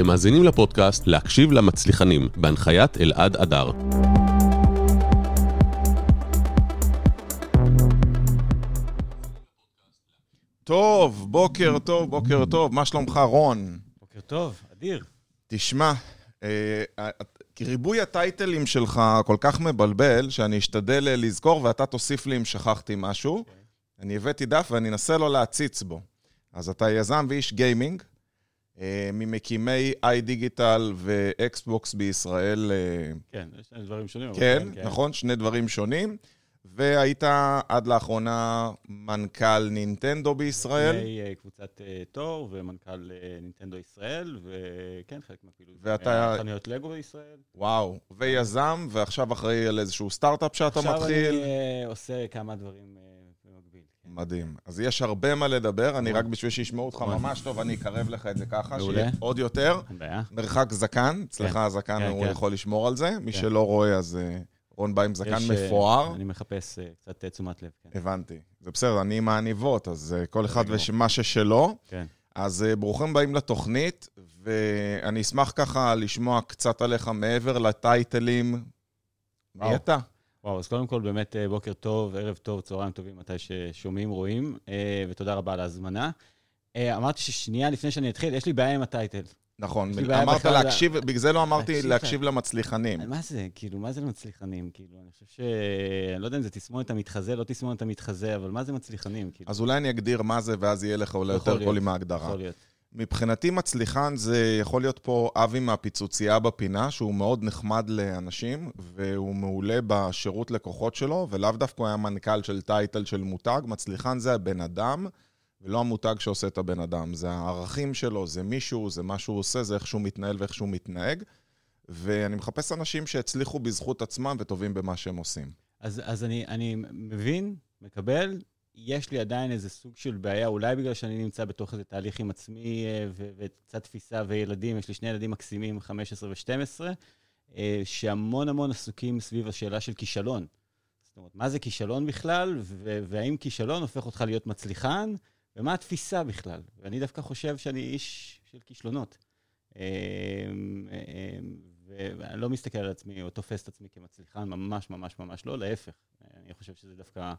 אתם מאזינים לפודקאסט להקשיב למצליחנים, בהנחיית אלעד אדר. טוב, בוקר טוב, בוקר טוב, מה שלומך, רון? בוקר טוב, אדיר. תשמע, אה, ריבוי הטייטלים שלך כל כך מבלבל, שאני אשתדל אה, לזכור ואתה תוסיף לי אם שכחתי משהו. Okay. אוקיי. אני הבאתי דף ואני אנסה לא להציץ בו. אז אתה יזם ואיש גיימינג, אה, ממקימי איי-דיגיטל ואקסבוקס בישראל. אה, כן, שני דברים שונים. כן, כן, נכון, שני דברים שונים. והיית עד לאחרונה מנכ"ל נינטנדו בישראל. לפני אה, קבוצת תור ומנכ"ל נינטנדו ישראל, וכן, חלק מהפעילות. ואתה... חנויות לגו בישראל. וואו, ויזם, ועכשיו אחראי על איזשהו סטארט-אפ שאתה מתחיל. עכשיו אני עושה כמה דברים מדהים. אז יש הרבה מה לדבר, אני רק בשביל שישמעו אותך ממש טוב, אני אקרב לך את זה ככה, שיהיה עוד יותר. מרחק זקן, אצלך כן. הזקן, כן, הוא כן. יכול לשמור על זה. מי שלא רואה, אז אה, רון בא עם זקן אה, מפואר. אני מחפש אה, קצת תשומת לב. הבנתי. זה בסדר, אני עם העניבות, אז כל אחד ומה ששלו. כן. אז ברוכים באים לתוכנית, ואני אשמח ככה לשמוע קצת עליך מעבר לטייטלים. מי אתה? וואו, אז קודם כל באמת אה, בוקר טוב, ערב טוב, צהריים טובים, מתי ששומעים, רואים, אה, ותודה רבה על ההזמנה. אה, אמרתי ששנייה לפני שאני אתחיל, יש לי בעיה עם ה title. נכון, אמרת להקשיב, בגלל זה לא אמרתי להקשיב למצליחנים. מה זה, כאילו, מה זה למצליחנים? כאילו, אני חושב ש... אני לא יודע אם זה תסמונת המתחזה, לא תסמונת המתחזה, אבל מה זה מצליחנים? כאילו? אז אולי אני אגדיר מה זה, ואז יהיה לך אולי יותר cool עם ההגדרה. יכול להיות. מבחינתי מצליחן זה יכול להיות פה אבי מהפיצוצייה בפינה, שהוא מאוד נחמד לאנשים, והוא מעולה בשירות לקוחות שלו, ולאו דווקא היה מנכ"ל של title של מותג. מצליחן זה הבן אדם, ולא המותג שעושה את הבן אדם. זה הערכים שלו, זה מישהו, זה מה שהוא עושה, זה איך שהוא מתנהל ואיך שהוא מתנהג. ואני מחפש אנשים שהצליחו בזכות עצמם וטובים במה שהם עושים. אז, אז אני, אני מבין, מקבל, יש לי עדיין איזה סוג של בעיה, אולי בגלל שאני נמצא בתוך איזה תהליך עם עצמי אה, וקצת תפיסה וילדים, יש לי שני ילדים מקסימים, 15 ו-12, אה, שהמון המון עסוקים סביב השאלה של כישלון. זאת אומרת, מה זה כישלון בכלל, והאם כישלון הופך אותך להיות מצליחן, ומה התפיסה בכלל. ואני דווקא חושב שאני איש של כישלונות. אה, ואני לא מסתכל על עצמי או תופס את עצמי כמצליחן, ממש ממש ממש לא, להפך. אני חושב שזה דווקא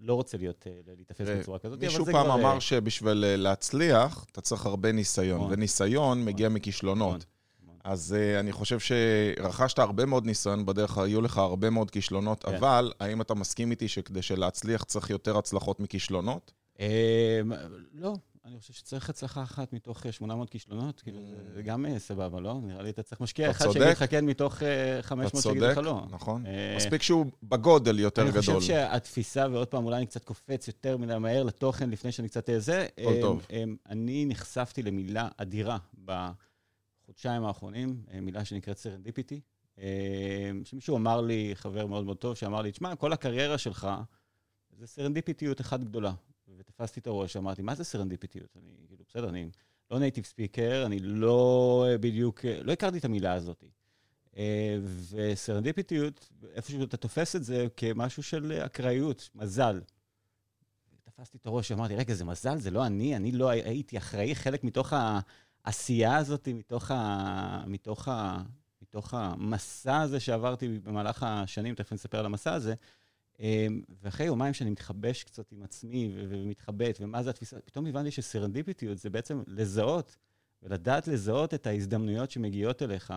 לא רוצה להיות, אה, להתאפס בצורה כזאת, אבל זה כבר... מישהו פעם אמר אה, שבשביל אה, להצליח, אתה צריך הרבה ניסיון, נכון. וניסיון נכון. מגיע מכישלונות. נכון, אז uh, אני חושב שרכשת הרבה מאוד ניסיון בדרך, היו לך הרבה מאוד כישלונות, כן. אבל האם אתה מסכים איתי שכדי שלהצליח צריך יותר הצלחות מכישלונות? לא, אני חושב שצריך הצלחה אחת מתוך 800 אה, כישלונות, כאילו, זה mm. גם אה, סבבה, לא? נראה לי אתה צריך משקיע אחד שיגיד לך כן מתוך 500 שיגיד לך לא. נכון. אה, מספיק שהוא בגודל יותר גדול. אני חושב שהתפיסה, ועוד פעם, אולי אני קצת קופץ יותר מדי מהר לתוכן לפני שאני קצת זה. כל טוב. אני נחשפתי למילה אדירה בחודשיים האחרונים, מילה שנקראת serendipity, שמישהו אמר לי, חבר מאוד מאוד טוב, שאמר לי, תשמע, כל הקריירה שלך זה סרנדיפיטיות אחת גדולה. ותפסתי את הראש, אמרתי, מה זה סרנדיפיטיות? אני, כאילו, בסדר, אני לא native speaker, אני לא בדיוק, לא הכרתי את המילה הזאת. אה, וסרנדיפיטיות, איפשהו אתה תופס את זה כמשהו של אקראיות, מזל. תפסתי את הראש, אמרתי, רגע, זה מזל, זה לא אני, אני לא הייתי אחראי, חלק מתוך העשייה הזאת, מתוך, ה, מתוך, ה, מתוך המסע הזה שעברתי במהלך השנים, תכף נספר על המסע הזה, ואחרי יומיים שאני מתחבש קצת עם עצמי ומתחבט, ומה זה התפיסה, פתאום הבנתי שסרנדיפיטיות זה בעצם לזהות, ולדעת לזהות את ההזדמנויות שמגיעות אליך,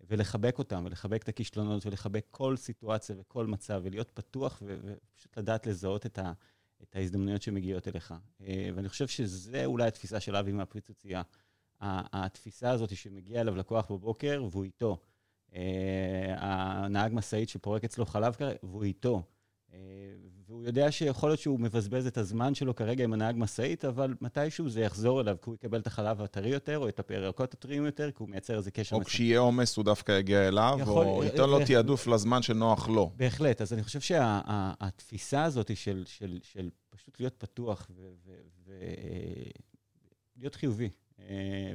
ולחבק אותן, ולחבק את הכישלונות, ולחבק כל סיטואציה וכל מצב, ולהיות פתוח, ופשוט לדעת לזהות את, ה, את ההזדמנויות שמגיעות אליך. אה, ואני חושב שזה אולי התפיסה של אבי מהפריצוצייה. התפיסה הזאת שמגיע אליו לקוח בבוקר, והוא איתו. אה, הנהג משאית שפורק אצלו חלב כרגע, והוא איתו. אה, והוא יודע שיכול להיות שהוא מבזבז את הזמן שלו כרגע עם הנהג משאית, אבל מתישהו זה יחזור אליו, כי הוא יקבל את החלב הטרי יותר, או את הירקות הטריים יותר, כי הוא מייצר איזה קשר. או כשיהיה עומס הוא דווקא יגיע אליו, יכול, או ייתן לו תעדוף לזמן שנוח לו. בהחלט, אז אני חושב שהתפיסה שה, הזאת של, של, של פשוט להיות פתוח ולהיות חיובי, אה,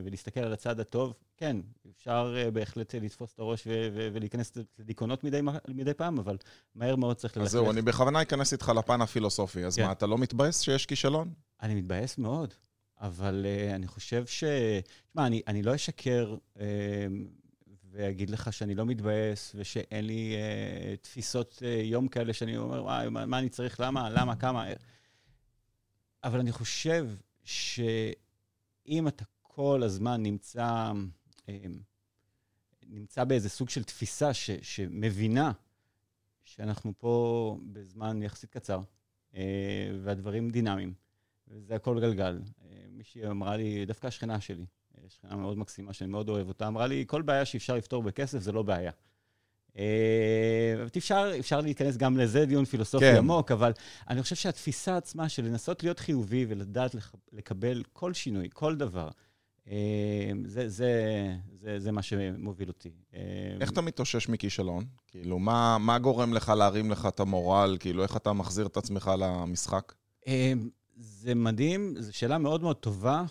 ולהסתכל על הצד הטוב, כן, אפשר אה, בהחלט לתפוס את הראש ולהיכנס לדיכאונות מדי, מדי פעם, אבל מהר מאוד צריך ללכת. אז זהו, אני בכוונה אכנס איתך לפן הפילוסופי. אז כן. מה, אתה לא מתבאס שיש כישלון? אני מתבאס מאוד, אבל uh, אני חושב ש... תשמע, אני, אני לא אשקר uh, ואגיד לך שאני לא מתבאס ושאין לי uh, תפיסות uh, יום כאלה שאני אומר, וואי, מה, מה אני צריך, למה, למה, כמה. אבל אני חושב שאם אתה כל הזמן נמצא, uh, נמצא באיזה סוג של תפיסה ש, שמבינה שאנחנו פה בזמן יחסית קצר, uh, והדברים דינמיים, וזה הכל גלגל. מישהי אמרה לי, דווקא השכנה שלי, שכנה מאוד מקסימה שאני מאוד אוהב אותה, אמרה לי, כל בעיה שאפשר לפתור בכסף זה לא בעיה. אפשר, אפשר להיכנס גם לזה, דיון פילוסופי כן. עמוק, אבל אני חושב שהתפיסה עצמה של לנסות להיות חיובי ולדעת לקבל כל שינוי, כל דבר, זה, זה, זה, זה מה שמוביל אותי. איך אתה מתאושש מכישלון? כאילו, מה, מה גורם לך להרים לך את המורל? כאילו, איך אתה מחזיר את עצמך למשחק? זה מדהים, זו שאלה מאוד מאוד טובה.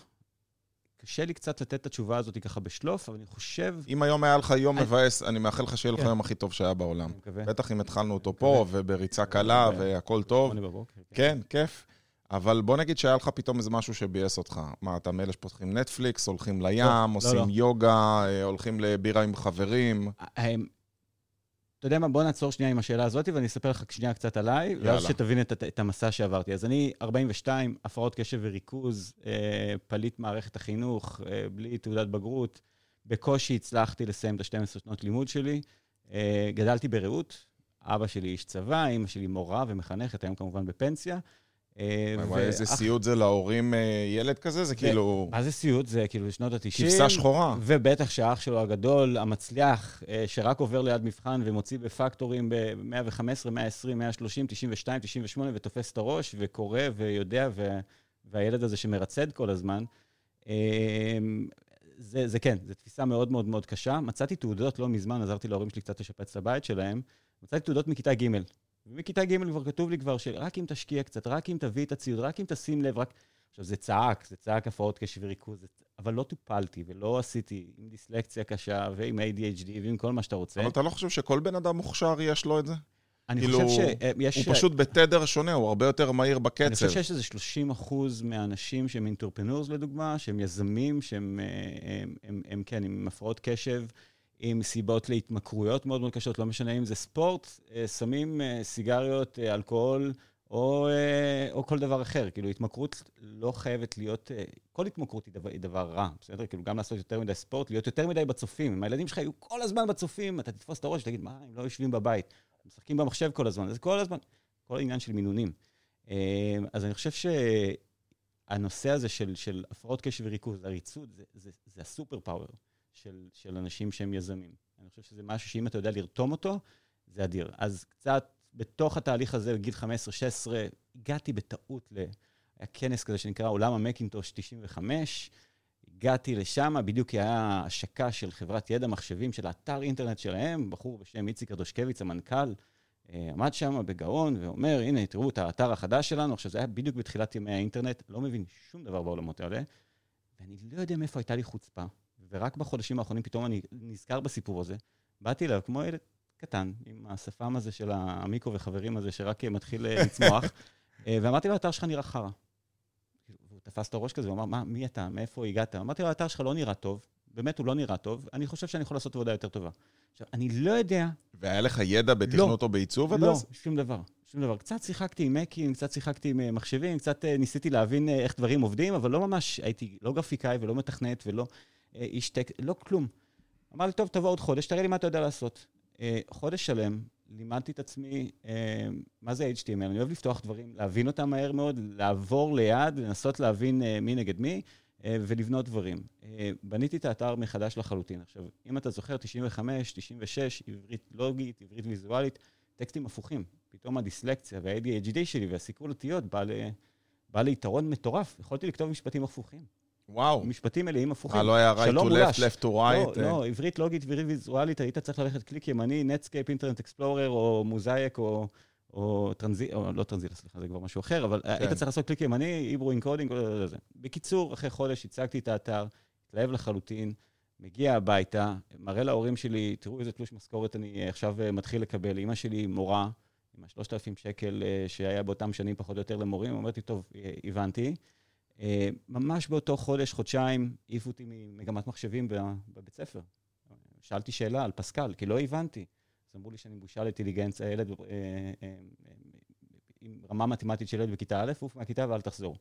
קשה לי קצת לתת את התשובה הזאת ככה בשלוף, אבל אני חושב... אם היום היה לך יום מבאס, אני מאחל לך שיהיה לך כן. היום הכי טוב שהיה בעולם. בטח אם התחלנו אותו פה, ובריצה קלה, והכל טוב. כן. כן, כיף. אבל בוא נגיד שהיה לך פתאום איזה משהו שביאס אותך. מה, אתה מאלה שפותחים נטפליקס, הולכים לים, לא, לא, עושים לא. יוגה, אה, הולכים לבירה עם חברים? אתה יודע מה, בוא נעצור שנייה עם השאלה הזאת, ואני אספר לך שנייה קצת עליי, יאללה. ואז שתבין את, את המסע שעברתי. אז אני 42, הפרעות קשב וריכוז, אה, פליט מערכת החינוך, אה, בלי תעודת בגרות. בקושי הצלחתי לסיים את ה-12 שנות לימוד שלי. אה, גדלתי ברעות, אבא שלי איש צבא, אימא שלי מורה ומחנכת, היום כמובן בפנסיה. אה, וואי, איזה סיוט זה להורים אה, ילד כזה? זה כאילו... מה זה סיוט? זה כאילו שנות ה-90. כבשה שחורה. ובטח שהאח שלו הגדול, המצליח, אה, שרק עובר ליד מבחן ומוציא בפקטורים ב-115, 120, 130, 92, 98, ותופס את הראש, וקורא ויודע, והילד הזה שמרצד כל הזמן. זה, זה כן, זו תפיסה מאוד מאוד מאוד קשה. מצאתי תעודות לא מזמן, עזרתי להורים שלי קצת לשפץ את הבית שלהם. מצאתי תעודות מכיתה ג'. ומכיתה ג' כבר כתוב לי כבר שרק אם תשקיע קצת, רק אם תביא את הציוד, רק אם תשים לב, רק... עכשיו, זה צעק, זה צעק הפרעות קשב וריכוז, אבל לא טופלתי ולא עשיתי עם דיסלקציה קשה ועם ADHD ועם כל מה שאתה רוצה. אבל אתה לא חושב שכל בן אדם מוכשר יש לו את זה? אני כאילו, חושב שיש... הוא פשוט בתדר שונה, הוא הרבה יותר מהיר בקצב. אני חושב שיש איזה 30 אחוז מהאנשים שהם אינטרפנורס לדוגמה, שהם יזמים, שהם הם, אה, הם, הם, הם, כן, עם הפרעות קשב. עם סיבות להתמכרויות מאוד מאוד קשות, לא משנה אם זה ספורט, אה, סמים, אה, סיגריות, אה, אלכוהול, או, או כל דבר אחר. כאילו, התמכרות לא חייבת להיות, כל התמכרות היא דבר, היא דבר רע, בסדר? כאילו, גם לעשות יותר מדי ספורט, להיות יותר מדי בצופים. אם הילדים שלך יהיו כל הזמן בצופים, אתה תתפוס את הראש ותגיד, מה, הם לא יושבים בבית, משחקים במחשב כל הזמן. זה כל הזמן, כל העניין של מינונים. אז אני חושב שהנושא הזה של, של הפרעות קשב וריכוז, עריצות, זה, זה, זה הסופר פאוור. של, של אנשים שהם יזמים. אני חושב שזה משהו שאם אתה יודע לרתום אותו, זה אדיר. אז קצת בתוך התהליך הזה, בגיל 15-16, הגעתי בטעות ל... היה כנס כזה שנקרא עולם המקינטוש 95, הגעתי לשם, בדיוק היה השקה של חברת ידע מחשבים של האתר אינטרנט שלהם, בחור בשם איציק קדושקביץ, המנכ"ל, אה, עמד שם בגאון ואומר, הנה, תראו את האתר החדש שלנו. עכשיו, זה היה בדיוק בתחילת ימי האינטרנט, לא מבין שום דבר בעולמות האלה, ואני לא יודע מאיפה הייתה לי חוצפה. ורק בחודשים האחרונים פתאום אני נזכר בסיפור הזה. באתי אליו כמו ילד קטן, עם השפם הזה של המיקרו וחברים הזה, שרק מתחיל אה, לצמוח, אה, ואמרתי לו, האתר שלך נראה חרא. הוא תפס את הראש כזה, הוא אמר, מה, מי אתה? מאיפה הגעת? אמרתי לו, האתר שלך לא נראה טוב, באמת הוא לא נראה טוב, אני חושב שאני יכול לעשות עבודה יותר טובה. עכשיו, אני לא יודע... והיה לך ידע בתכנות לא, או בעיצוב עד אז? לא, שום דבר. שום דבר. קצת שיחקתי עם מקים, קצת שיחקתי עם אה, מחשבים, קצת ניסיתי להבין איך דברים עובדים, אבל לא ממש הייתי לא גרפיקאי ולא מתכנת ולא... אה, איש טק, לא כלום. אמר לי, טוב, תבוא עוד חודש, תראה לי מה אתה יודע לעשות. אה, חודש שלם, לימדתי את עצמי אה, מה זה HTML. אני אוהב לפתוח דברים, להבין אותם מהר מאוד, לעבור ליד, לנסות להבין מי נגד מי, ולבנות דברים. בניתי את האתר מחדש לחלוטין. עכשיו, אם אתה זוכר, 95, 96, עברית לוגית, עברית ויזואלית, טקסטים הפוכים. פתאום הדיסלקציה וה-ADHD שלי והסיכול אותיות בא, ל... בא ליתרון מטורף. יכולתי לכתוב משפטים הפוכים. וואו. משפטים מלאים הפוכים. מה, לא היה right to left, left to right? לא, לא, עברית לוגית ועברית ויזואלית, היית צריך ללכת קליק ימני, Netscape, Internet Explorer, או Mosaic, או, או טרנזילה, או לא טרנזילה, סליחה, זה כבר משהו אחר, אבל כן. היית צריך לעשות קליק ימני, Hebrew encoding, זה. בקיצור, אחרי חודש הצגתי את האתר, התלהב לחלוטין, מגיע הביתה, מראה להורים שלי, תראו איזה תלוש משכורת אני עכשיו אה, מתחיל לקבל. אימא שלי מורה, עם ה-3,000 שקל אה, שהיה באותם שנים פחות או יותר למורים, אמרתי, טוב, הבנתי. ממש באותו חודש, חודשיים, העיפו אותי ממגמת מחשבים בבית ספר. שאלתי שאלה על פסקל, כי לא הבנתי. אז אמרו לי שאני בושה לאינטליגנציה, ילד אה, אה, עם רמה מתמטית של ילד בכיתה א', עוף מהכיתה ואל תחזור.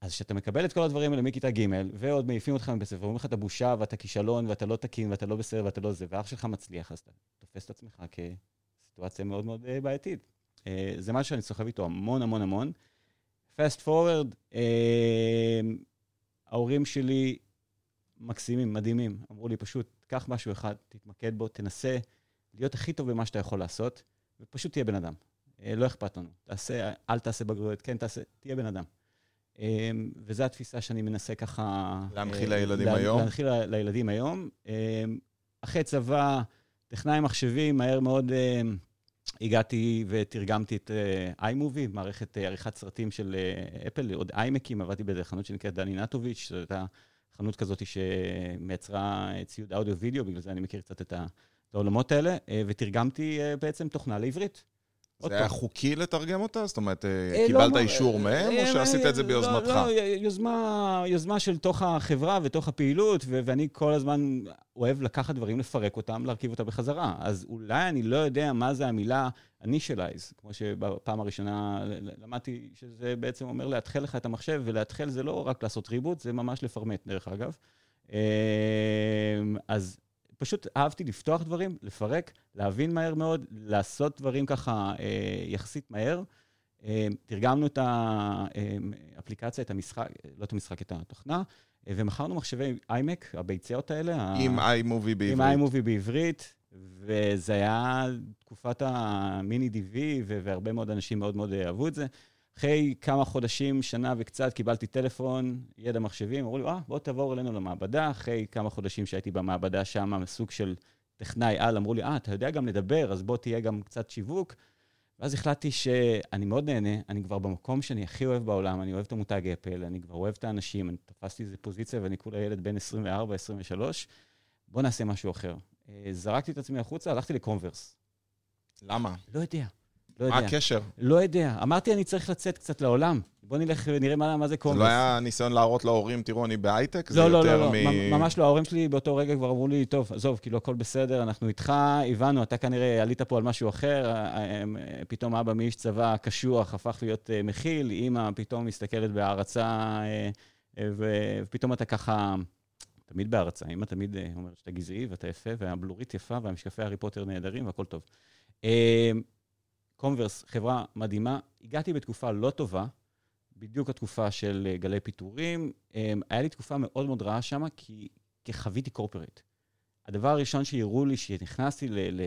אז כשאתה מקבל את כל הדברים האלה מכיתה ג', ועוד מעיפים אותך מבית ספר, אומרים לך אתה בושה ואתה כישלון ואתה לא תקין ואתה לא בסדר ואתה לא זה, ואח שלך מצליח, אז אתה תופס את עצמך כסיטואציה מאוד מאוד אה, בעייתית. זה משהו שאני סוחב איתו המון המון המון. פסט פורוורד, ההורים שלי מקסימים, מדהימים. אמרו לי פשוט, קח משהו אחד, תתמקד בו, תנסה להיות הכי טוב במה שאתה יכול לעשות, ופשוט תהיה בן אדם. אה, לא אכפת לנו. תעשה, אל תעשה בגרויות, כן תעשה, תהיה בן אדם. אה, וזו התפיסה שאני מנסה ככה... להנחיל אה, לילדים לה, היום? להנחיל לילדים היום. אחרי צבא, טכנאי מחשבים, מהר מאוד הגעתי ותרגמתי את iMovie, מערכת עריכת סרטים של אפל, עוד איימקים, עבדתי באיזה חנות שנקראת דני נטוביץ', זו הייתה חנות כזאת שמייצרה ציוד אודיו-וידאו, בגלל זה אני מכיר קצת את העולמות האלה, ותרגמתי בעצם תוכנה לעברית. זה היה חוקי לתרגם אותה? זאת אומרת, אה, לא, קיבלת אישור מהם, או שעשית את זה לא, ביוזמתך? לא, יוזמה של תוך החברה ותוך הפעילות, ואני כל הזמן אוהב לקחת דברים, לפרק אותם, להרכיב אותם בחזרה. אז אולי אני לא יודע מה זה המילה initialize, כמו שבפעם הראשונה למדתי שזה בעצם אומר לאתחל לך את המחשב, ולאתחל זה לא רק לעשות ריבוט, זה ממש לפרמט, דרך אגב. אה, אז פשוט אהבתי לפתוח דברים, לפרק, להבין מהר מאוד, לעשות דברים ככה אה, יחסית מהר. אה, תרגמנו את האפליקציה, את המשחק, לא את המשחק, את התוכנה, אה, ומכרנו מחשבי איימק, הביציות האלה. עם iMovie בעברית. עם iMovie בעברית, וזה היה תקופת המיני DV, והרבה מאוד אנשים מאוד מאוד אהבו את זה. אחרי כמה חודשים, שנה וקצת, קיבלתי טלפון, ידע מחשבים, אמרו לי, אה, בוא תעבור אלינו למעבדה. אחרי כמה חודשים שהייתי במעבדה שם, סוג של טכנאי על, אמרו לי, אה, אתה יודע גם לדבר, אז בוא תהיה גם קצת שיווק. ואז החלטתי שאני מאוד נהנה, אני כבר במקום שאני הכי אוהב בעולם, אני אוהב את המותג אפל, אני כבר אוהב את האנשים, אני תפסתי איזה פוזיציה ואני כולה ילד בן 24-23, בוא נעשה משהו אחר. אה, זרקתי את עצמי החוצה, הלכתי לקונברס. למה? לא יודע. לא יודע. מה הקשר? לא יודע. אמרתי, אני צריך לצאת קצת לעולם. בוא נלך ונראה מה, מה זה קונגרס. זה לא היה ניסיון להראות להורים, תראו, אני בהייטק? לא, לא, לא, לא, מ... ממש לא. ההורים שלי באותו רגע כבר אמרו לי, טוב, עזוב, כאילו, הכל בסדר, אנחנו איתך, הבנו, אתה כנראה עלית פה על משהו אחר, פתאום אבא מאיש צבא קשוח הפך להיות אה, מכיל, אימא פתאום מסתכלת בהערצה, אה, ופתאום אתה ככה... תמיד בהערצה, אמא תמיד אה, אומרת שאתה גזעי ואתה יפה, והבלורית יפה, והמשקפי הארי פוטר נהדרים והכל טוב. קומברס, חברה מדהימה. הגעתי בתקופה לא טובה, בדיוק התקופה של אה, גלי פיטורים. אמ, היה לי תקופה מאוד מאוד רעה שם, כי, כי חוויתי קורפרט. הדבר הראשון שהראו לי כשנכנסתי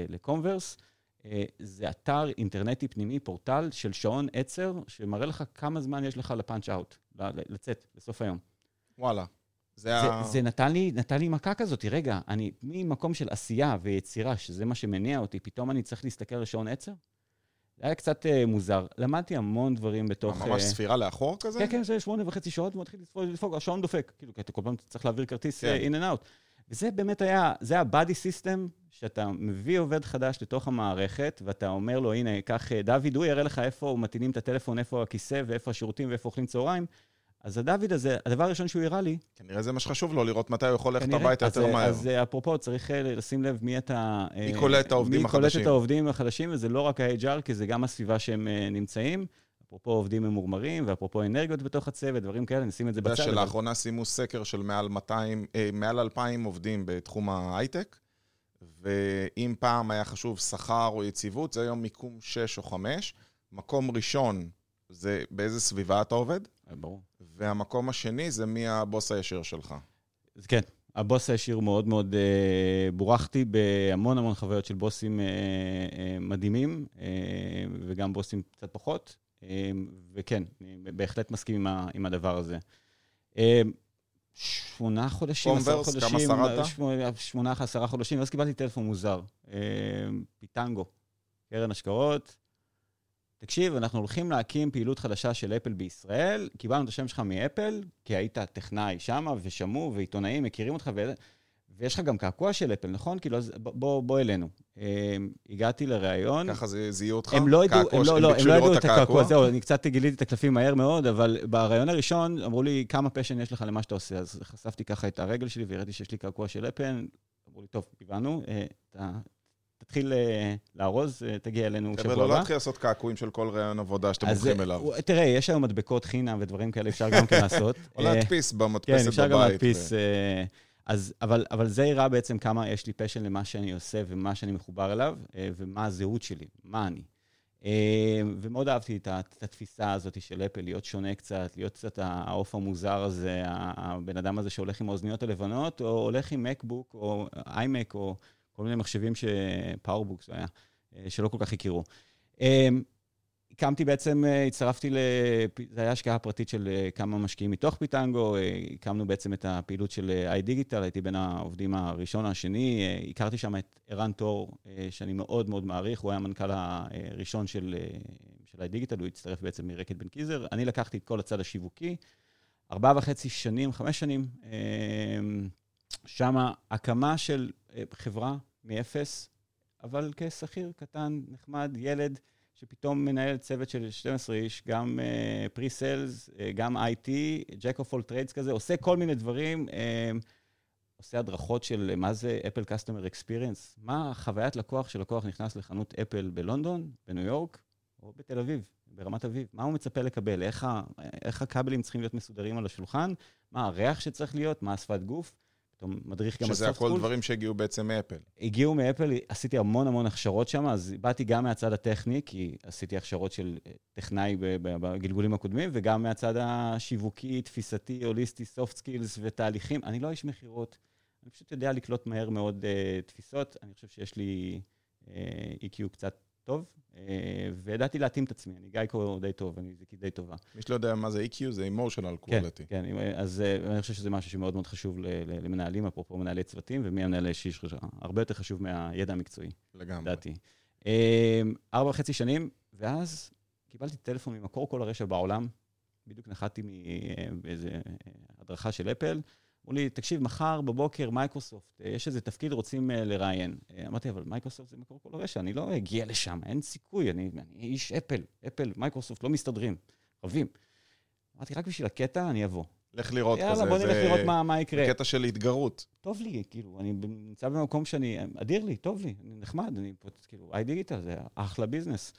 לקומברס, אה, זה אתר אינטרנטי פנימי, פורטל של שעון עצר, שמראה לך כמה זמן יש לך לפאנץ' אאוט, לצאת בסוף היום. וואלה. זה, זה, ה... זה נתן לי, נתן לי מכה כזאת, רגע, אני ממקום של עשייה ויצירה, שזה מה שמניע אותי, פתאום אני צריך להסתכל על שעון עצר? זה היה קצת uh, מוזר. למדתי המון דברים בתוך... ממש uh, ספירה לאחור כזה? כן, כן, זה שמונה וחצי שעות, ומתחיל לדפוק, השעון דופק. כאילו, כי אתה כל פעם צריך להעביר כרטיס כן. uh, in and out. וזה באמת היה, זה ה-body system, שאתה מביא עובד חדש לתוך המערכת, ואתה אומר לו, הנה, קח, דוד, הוא יראה לך איפה מטעינים את הטלפון, איפה הכיסא, ואיפה השירותים, ואיפה אוכלים צהריים. אז הדוד הזה, הדבר הראשון שהוא הראה לי... כנראה זה מה שחשוב לו, לראות מתי הוא יכול ללכת הביתה יותר מהר. אז אפרופו, צריך אה, לשים לב מי אתה... מי קולט את העובדים החדשים. מי קולט את העובדים החדשים, וזה לא רק ה-HR, כי זה גם הסביבה שהם אה, נמצאים. אפרופו עובדים ממורמרים, ואפרופו אנרגיות בתוך הצוות, דברים כאלה, נשים את זה בצד. אתה יודע שלאחרונה שימו סקר של מעל 200, אה, מעל 2,000 עובדים בתחום ההייטק, ואם פעם היה חשוב שכר או יציבות, זה היום מיקום 6 או 5. מקום ראשון זה באיזה סביבה אתה עובד. ברור. והמקום השני זה מי הבוס הישיר שלך. כן, הבוס הישיר מאוד מאוד אה, בורחתי בהמון המון חוויות של בוסים אה, אה, מדהימים, אה, וגם בוסים קצת פחות, אה, וכן, אני בהחלט מסכים עם, ה, עם הדבר הזה. אה, שמונה חודשים, עשרה חודשים. קומברס, כמה שרדת? שמונה, שמונה, עשרה חודשים, ואז קיבלתי טלפון מוזר. אה, פיטנגו, קרן השקעות. תקשיב, אנחנו הולכים להקים פעילות חדשה של אפל בישראל, קיבלנו את השם שלך מאפל, כי היית טכנאי שם, ושמעו, ועיתונאים מכירים אותך, ו... ויש לך גם קעקוע של אפל, נכון? כאילו, אז בוא, בוא אלינו. הגעתי לראיון. ככה זה זיהו אותך? הם לא ידעו, הם לא, לא, הם לא ידעו את הקעקוע, זהו, אני קצת גיליתי את הקלפים מהר מאוד, אבל בראיון הראשון אמרו לי, כמה פשן יש לך למה שאתה עושה? אז חשפתי ככה את הרגל שלי והראיתי שיש לי קעקוע של אפל. אמרו לי, טוב, הבנו, אתה תתחיל לארוז, תגיע אלינו שבוע הבא. חבר'ה, לא להתחיל לעשות קעקועים של כל ראיון עבודה שאתם הולכים אליו. תראה, יש היום מדבקות חינם ודברים כאלה, אפשר גם כן לעשות. או להדפיס במדפסת בבית. כן, אפשר גם להדפיס. אז, אבל, אבל זה יראה בעצם כמה יש לי passion למה שאני עושה ומה שאני מחובר אליו, אה, ומה הזהות שלי, מה אני. אה, ומאוד אהבתי את התפיסה הזאת של אפל, להיות שונה קצת, להיות קצת העוף המוזר הזה, הבן אדם הזה שהולך עם האוזניות הלבנות, או הולך עם MacBook, או iMac, או כל מיני מחשבים ש PowerBooks היה, אה, שלא כל כך הכירו. הקמתי בעצם, אה, הצטרפתי, זו הייתה השקעה פרטית של אה, כמה משקיעים מתוך פיטנגו, הקמנו בעצם את הפעילות של איי-דיגיטל, הייתי בין העובדים הראשון השני, הכרתי שם את ערן תור, שאני מאוד מאוד מעריך, הוא היה המנכ"ל הראשון של, של איי-דיגיטל, הוא הצטרף בעצם מרקד בן קיזר. אני לקחתי את כל הצד השיווקי, ארבעה וחצי שנים, חמש שנים, שם הקמה של חברה מאפס, אבל כשכיר קטן, נחמד, ילד. שפתאום מנהל צוות של 12 איש, גם pre-sales, אה, אה, גם IT, Jack of all trades כזה, עושה כל מיני דברים, אה, עושה הדרכות של מה זה Apple customer experience, מה חוויית לקוח שלקוח נכנס לחנות אפל בלונדון, בניו יורק או בתל אביב, ברמת אביב, מה הוא מצפה לקבל, איך, איך הכבלים צריכים להיות מסודרים על השולחן, מה הריח שצריך להיות, מה השפת גוף. פתאום מדריך גם על soft call. שזה הכל דברים שהגיעו בעצם מאפל. הגיעו מאפל, עשיתי המון המון הכשרות שם, אז באתי גם מהצד הטכני, כי עשיתי הכשרות של אה, טכנאי בגלגולים הקודמים, וגם מהצד השיווקי, תפיסתי, הוליסטי, soft skills ותהליכים. אני לא איש מכירות, אני פשוט יודע לקלוט מהר מאוד uh, תפיסות. אני חושב שיש לי uh, EQ קצת טוב, אה, וידעתי להתאים את עצמי, אני גייקו די טוב, אני זיקית די טובה. מי שלא יודע מה זה EQ, זה emotional quality. כן, כן, אז אה, אני חושב שזה משהו שמאוד מאוד חשוב למנהלים, אפרופו מנהלי צוותים, ומי המנהל האישי הרבה יותר חשוב מהידע המקצועי. לגמרי. לדעתי. אה, ארבע וחצי שנים, ואז קיבלתי טלפון ממקור כל הרשע בעולם, בדיוק נחתתי מאיזה הדרכה של אפל, אמרו לי, תקשיב, מחר בבוקר מייקרוסופט, אה, יש איזה תפקיד, רוצים אה, לראיין. אה, אמרתי, אבל מייקרוסופט זה מקור כל הרשע, אני לא אגיע לשם, אין סיכוי, אני, אני איש אפל, אפל, מייקרוסופט לא מסתדרים, רבים. אמרתי, רק בשביל הקטע אני אבוא. לך לראות יאללה, כזה. יאללה, בוא נלך לראות מה, מה יקרה. קטע של התגרות. טוב לי, כאילו, אני נמצא במקום שאני, אדיר לי, טוב לי, אני נחמד, אני כאילו, iDigital, זה אחלה ביזנס.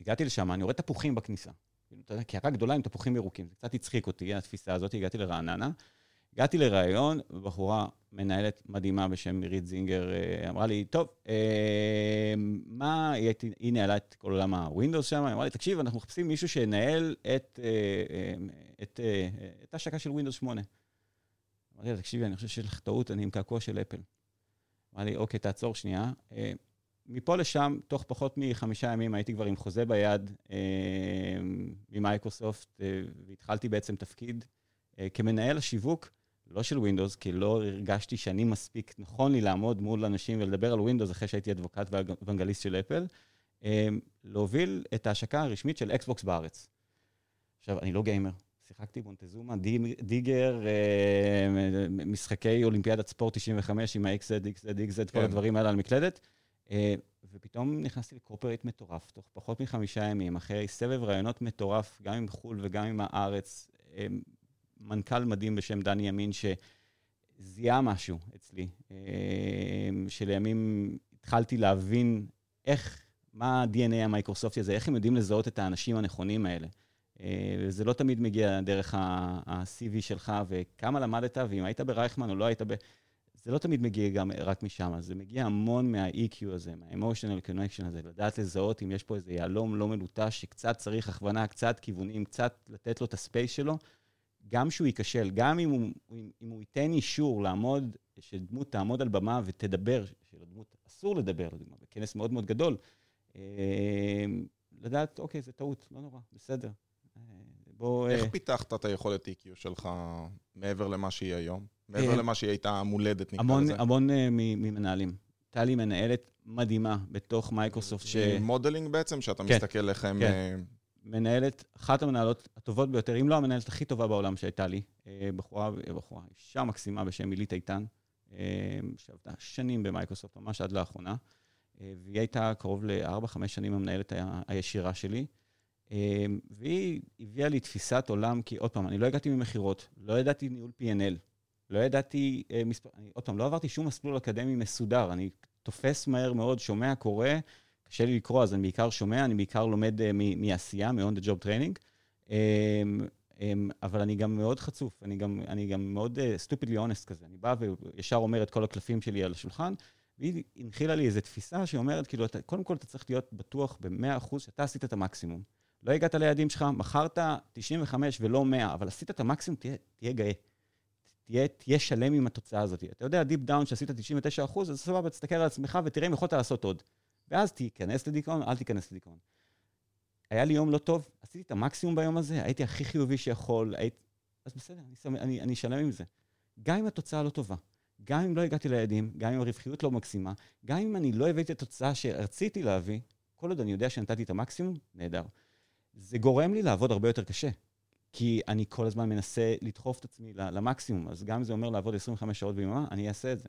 הגעתי לשם, אני רואה תפוחים בכניסה. כאילו, אתה יודע, קערה גדולה עם תפוחים ירוקים. זה קצת הצחיק אותי, התפיסה הזאת, הגעתי לרעננה. הגעתי לראיון, בחורה מנהלת מדהימה בשם מירית זינגר אה, אמרה לי, טוב, אה, מה, היא, היא ניהלה את כל עולם הווינדוס שם, היא אמרה לי, תקשיב, אנחנו מחפשים מישהו שינהל את, אה, את, את ההשקה של ווינדוס 8. אמרתי לה, תקשיבי, אני חושב שיש לך טעות, אני עם קעקוע של אפל. אמרה לי, אוקיי, תעצור שנייה. מפה לשם, תוך פחות מחמישה ימים הייתי כבר עם חוזה ביד אה, ממייקרוסופט, אה, והתחלתי בעצם תפקיד אה, כמנהל השיווק, לא של ווינדוס, כי לא הרגשתי שאני מספיק נכון לי לעמוד מול אנשים ולדבר על ווינדוס אחרי שהייתי advocate ו evangelist של אפל, אה, להוביל את ההשקה הרשמית של אקסבוקס בארץ. עכשיו, אני לא גיימר. שיחקתי מונטזומה, דיגר, אה, משחקי אולימפיאדת ספורט 95 עם ה-XZ, XZ, XZ, כל כן. הדברים האלה על מקלדת. אה, ופתאום נכנסתי לקורפרט מטורף, תוך פחות מחמישה ימים, אחרי סבב רעיונות מטורף, גם עם חו"ל וגם עם הארץ. אה, מנכ"ל מדהים בשם דני ימין, שזיהה משהו אצלי, אה, שלימים התחלתי להבין איך, מה ה-DNA המייקרוסופטי הזה, איך הם יודעים לזהות את האנשים הנכונים האלה. זה לא תמיד מגיע דרך ה-CV שלך, וכמה למדת, ואם היית ברייכמן או לא היית ב... זה לא תמיד מגיע גם רק משם, זה מגיע המון מה-EQ הזה, מה-emotional connection הזה, לדעת לזהות אם יש פה איזה יהלום לא מלוטש שקצת צריך הכוונה, קצת כיוונים, קצת לתת לו את הספייס שלו, גם שהוא ייכשל, גם אם הוא, אם הוא ייתן אישור לעמוד, שדמות תעמוד על במה ותדבר, שלדמות אסור לדבר, לדוגמה, בכנס מאוד מאוד גדול, אה, לדעת, אוקיי, זה טעות, לא נורא, בסדר. בוא... איך אה... פיתחת את היכולת EQ שלך מעבר למה שהיא היום? מעבר אה, למה שהיא הייתה מולדת, נקרא לזה. המון אה, ממנהלים. הייתה לי מנהלת מדהימה בתוך מייקרוסופט ש... modeling בעצם, שאתה כן, מסתכל איך הם... כן. מנהלת, אחת המנהלות הטובות ביותר, אם לא המנהלת הכי טובה בעולם שהייתה לי, בחורה, בחורה, אישה מקסימה בשם עילית איתן, שעבדה שנים במייקרוסופט, ממש עד לאחרונה, והיא הייתה קרוב ל-4-5 שנים המנהלת הישירה שלי. והיא הביאה לי תפיסת עולם, כי עוד פעם, אני לא הגעתי ממכירות, לא ידעתי ניהול P&L, לא ידעתי מספר, אני, עוד פעם, לא עברתי שום מסלול אקדמי מסודר, אני תופס מהר מאוד, שומע, קורא, קשה לי לקרוא, אז אני בעיקר שומע, אני בעיקר לומד uh, מעשייה, מ-on the job training, um, um, אבל אני גם מאוד חצוף, אני גם, אני גם מאוד uh, stupidly honest כזה. אני בא וישר אומר את כל הקלפים שלי על השולחן, והיא הנחילה לי איזו תפיסה שאומרת, כאילו, אתה, קודם כל אתה צריך להיות בטוח ב-100% שאתה עשית את המקסימום. לא הגעת ליעדים שלך, מכרת 95 ולא 100, אבל עשית את המקסימום, תהיה, תהיה גאה. תהיה, תהיה שלם עם התוצאה הזאת. אתה יודע, deep down שעשית 99 אחוז, אז סבבה, תסתכל על עצמך ותראה אם יכולת לעשות עוד. ואז תיכנס לדיכאון, אל תיכנס לדיכאון. היה לי יום לא טוב, עשיתי את המקסימום ביום הזה, הייתי הכי חיובי שיכול, היית... אז בסדר, אני, אני, אני שלם עם זה. גם אם התוצאה לא טובה, גם אם לא הגעתי ליעדים, גם אם הרווחיות לא מקסימה, גם אם אני לא הבאתי את התוצאה שרציתי להביא, כל עוד אני יודע שנתתי את המקסימום, נהדר. זה גורם לי לעבוד הרבה יותר קשה. כי אני כל הזמן מנסה לדחוף את עצמי למקסימום, אז גם אם זה אומר לעבוד 25 שעות ביממה, אני אעשה את זה.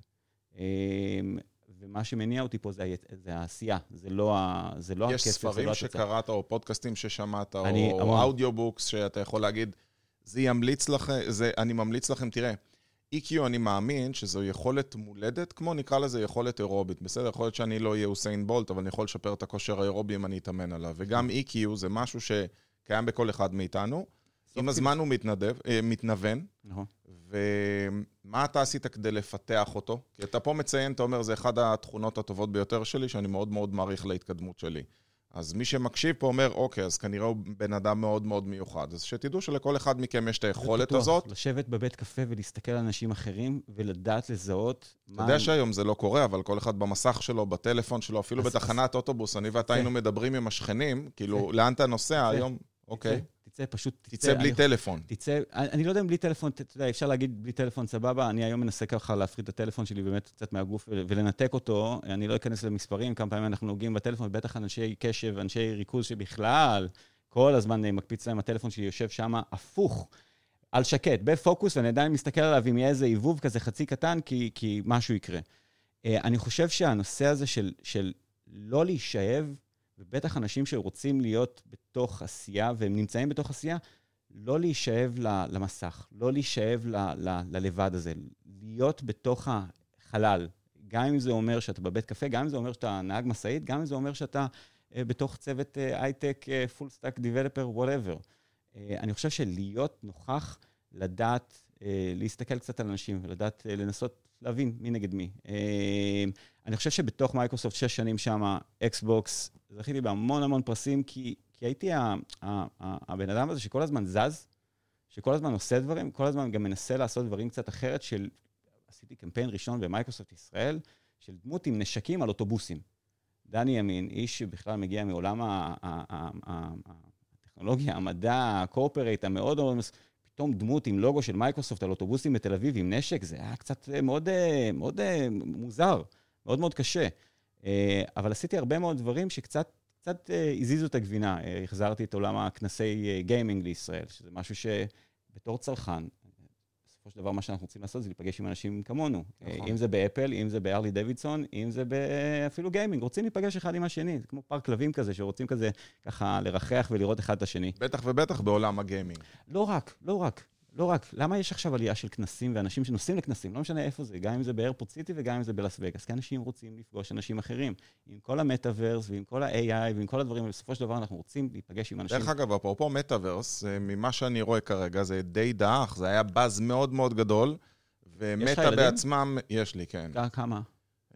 אמ, ומה שמניע אותי פה זה, זה העשייה, זה לא, ה, זה לא הכסף, זה לא התוצאה. יש ספרים שקראת, או פודקאסטים ששמעת, אני, או audiobooks, שאתה יכול להגיד, זה ימליץ לכם, זה, אני ממליץ לכם, תראה, EQ אני מאמין שזו יכולת מולדת, כמו נקרא לזה יכולת אירובית. בסדר, יכול להיות שאני לא אהיה אוסיין בולט, אבל אני יכול לשפר את הכושר האירובי אם אני אתאמן עליו. וגם EQ זה משהו שקיים בכל אחד מאיתנו. עם הזמן הוא מתנדב, אה, מתנוון. נכון. ומה אתה עשית כדי לפתח אותו? כי אתה פה מציין, אתה אומר, זה אחת התכונות הטובות ביותר שלי, שאני מאוד מאוד מעריך להתקדמות שלי. אז מי שמקשיב פה אומר, אוקיי, אז כנראה הוא בן אדם מאוד מאוד מיוחד. אז שתדעו שלכל אחד מכם יש את היכולת בטוח, הזאת. לשבת בבית קפה ולהסתכל על אנשים אחרים ולדעת לזהות מה... אתה יודע שהיום זה לא קורה, אבל כל אחד במסך שלו, בטלפון שלו, אפילו אז, בתחנת אז... אוטובוס, אני ואתה היינו מדברים עם השכנים, כאילו, לאן אתה נוסע היום? אוקיי. תצא, פשוט תצא. תצא בלי אני, טלפון. תצא, אני, אני לא יודע אם בלי טלפון, אתה יודע, אפשר להגיד בלי טלפון סבבה, אני היום מנסה ככה להפריד את הטלפון שלי באמת קצת מהגוף ולנתק אותו, אני לא אכנס למספרים, כמה פעמים אנחנו נוגעים בטלפון, בטח אנשי קשב, אנשי ריכוז שבכלל, כל הזמן מקפיץ להם הטלפון שלי יושב שם הפוך. על שקט, בפוקוס, ואני עדיין מסתכל עליו אם יהיה איזה עיבוב כזה חצי קטן, כי, כי משהו יקרה. אה, אני חושב שהנושא הזה של, של לא להישאב ובטח אנשים שרוצים להיות בתוך עשייה, והם נמצאים בתוך עשייה, לא להישאב למסך, לא להישאב ל, ל, ללבד הזה, להיות בתוך החלל. גם אם זה אומר שאתה בבית קפה, גם אם זה אומר שאתה נהג משאית, גם אם זה אומר שאתה אה, בתוך צוות הייטק, full stack, developer, whatever. אני חושב שלהיות נוכח, לדעת אה, להסתכל קצת על אנשים ולדעת אה, לנסות להבין מי נגד מי. אה, אני חושב שבתוך מייקרוסופט שש שנים שם, אקסבוקס, זכיתי בהמון המון פרסים, כי, כי הייתי ה, ה, ה, הבן אדם הזה שכל הזמן זז, שכל הזמן עושה דברים, כל הזמן גם מנסה לעשות דברים קצת אחרת, של... עשיתי קמפיין ראשון במייקרוסופט ישראל, של דמות עם נשקים על אוטובוסים. דני ימין, איש שבכלל מגיע מעולם הטכנולוגיה, המדע, ה corporate, המאוד מאוד... פתאום דמות עם לוגו של מייקרוסופט על אוטובוסים בתל אביב עם נשק, זה היה קצת אה, מאוד, אה, מאוד אה, מוזר, מאוד מאוד קשה. אבל עשיתי הרבה מאוד דברים שקצת קצת הזיזו את הגבינה. החזרתי את עולם הכנסי גיימינג לישראל, שזה משהו שבתור צרכן, בסופו של דבר מה שאנחנו רוצים לעשות זה להיפגש עם אנשים כמונו. נכון. אם זה באפל, אם זה בהארלי דוידסון, אם זה אפילו גיימינג. רוצים להיפגש אחד עם השני, זה כמו פארק כלבים כזה, שרוצים כזה ככה לרחרח ולראות אחד את השני. בטח ובטח בעולם הגיימינג. לא רק, לא רק. לא רק, למה יש עכשיו עלייה של כנסים ואנשים שנוסעים לכנסים? לא משנה איפה זה, גם אם זה באיירפורט סיטי וגם אם זה בלאס וגאס, כי אנשים רוצים לפגוש אנשים אחרים. עם כל המטאוורס ועם כל ה-AI ועם כל הדברים, ובסופו של דבר אנחנו רוצים להיפגש עם אנשים. דרך אגב, אפרופו מטאוורס, ממה שאני רואה כרגע, זה די דעך, זה היה באז מאוד מאוד גדול, ומטא בעצמם, יש לי, כן. כמה?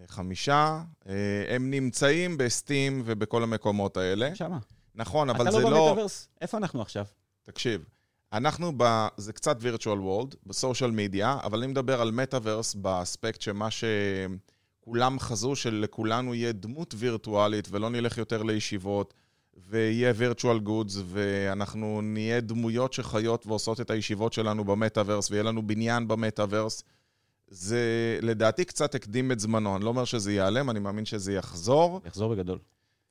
חמישה, אה, הם נמצאים בסטים ובכל המקומות האלה. שמה. נכון, אבל זה לא... אתה לא במטאוורס? איפה אנחנו עכשיו? תקשיב, אנחנו ב... זה קצת virtual world, בסושיאל מדיה, אבל אני מדבר על מטאוורס באספקט שמה שכולם חזו, שלכולנו יהיה דמות וירטואלית ולא נלך יותר לישיבות, ויהיה virtual goods, ואנחנו נהיה דמויות שחיות ועושות את הישיבות שלנו במטאוורס, ויהיה לנו בניין במטאוורס. זה לדעתי קצת הקדים את זמנו, אני לא אומר שזה ייעלם, אני מאמין שזה יחזור. יחזור בגדול.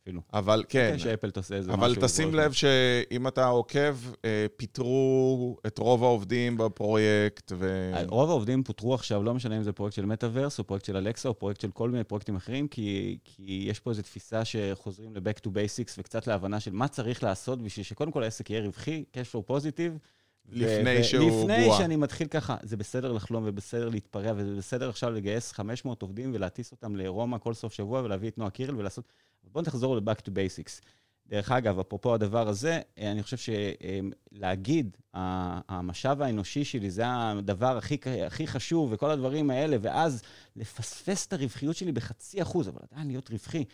אפילו. אבל כן. שאפל תעשה איזה משהו. אבל תשים לב שאם אתה עוקב, אה, פיטרו את רוב העובדים בפרויקט, ו... רוב העובדים פוטרו עכשיו, לא משנה אם זה פרויקט של מטאוורס, או פרויקט של אלקסה, או פרויקט של כל מיני פרויקטים אחרים, כי, כי יש פה איזו תפיסה שחוזרים ל-back to basics, וקצת להבנה של מה צריך לעשות בשביל שקודם כל העסק יהיה רווחי, cash flow positive, לפני שהוא בועה. לפני שאני מתחיל ככה, זה בסדר לחלום ובסדר להתפרע, וזה בסדר עכשיו לגייס 500 עובדים ולהטיס אותם לרומא כל סוף שבוע ולהביא את נועה קירל ולעשות... בואו נחזור ל-back to basics. דרך אגב, אפרופו הדבר הזה, אני חושב שלהגיד, המשאב האנושי שלי זה הדבר הכי, הכי חשוב וכל הדברים האלה, ואז לפספס את הרווחיות שלי בחצי אחוז, אבל עדיין להיות רווחי,